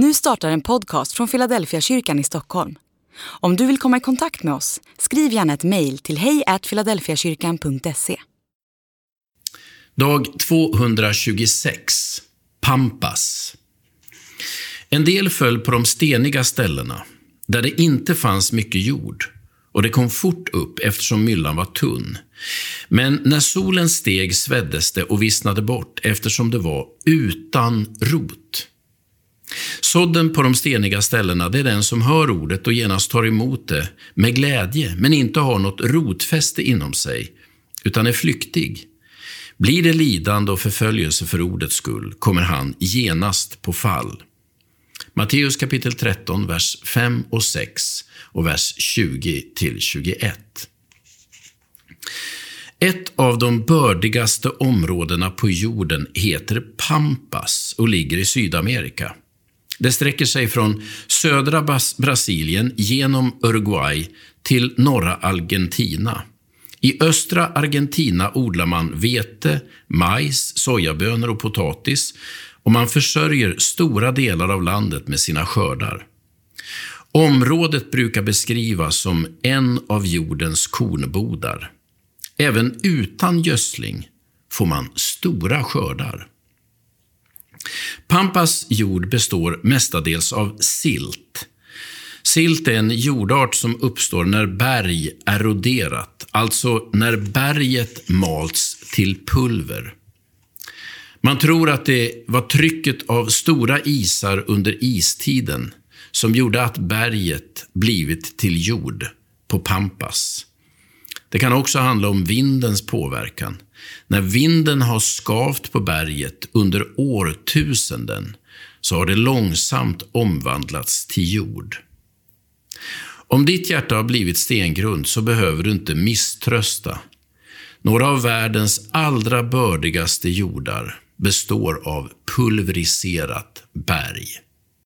Nu startar en podcast från Philadelphia kyrkan i Stockholm. Om du vill komma i kontakt med oss, skriv gärna ett mejl till hejfiladelfiakyrkan.se. Dag 226. Pampas. En del föll på de steniga ställena, där det inte fanns mycket jord, och det kom fort upp eftersom myllan var tunn. Men när solen steg sveddes det och vissnade bort eftersom det var utan rot. Sådden på de steniga ställena, det är den som hör ordet och genast tar emot det med glädje, men inte har något rotfäste inom sig, utan är flyktig. Blir det lidande och förföljelse för ordets skull kommer han genast på fall. Matteus kapitel 13, vers 5 och 6 och vers 20 till 21. Ett av de bördigaste områdena på jorden heter Pampas och ligger i Sydamerika. Det sträcker sig från södra Brasilien genom Uruguay till norra Argentina. I östra Argentina odlar man vete, majs, sojabönor och potatis och man försörjer stora delar av landet med sina skördar. Området brukar beskrivas som en av jordens kornbodar. Även utan gödsling får man stora skördar. Pampas jord består mestadels av silt. Silt är en jordart som uppstår när berg eroderat, alltså när berget malts till pulver. Man tror att det var trycket av stora isar under istiden som gjorde att berget blivit till jord på Pampas. Det kan också handla om vindens påverkan. När vinden har skavt på berget under årtusenden så har det långsamt omvandlats till jord. Om ditt hjärta har blivit stengrund så behöver du inte misströsta. Några av världens allra bördigaste jordar består av pulveriserat berg.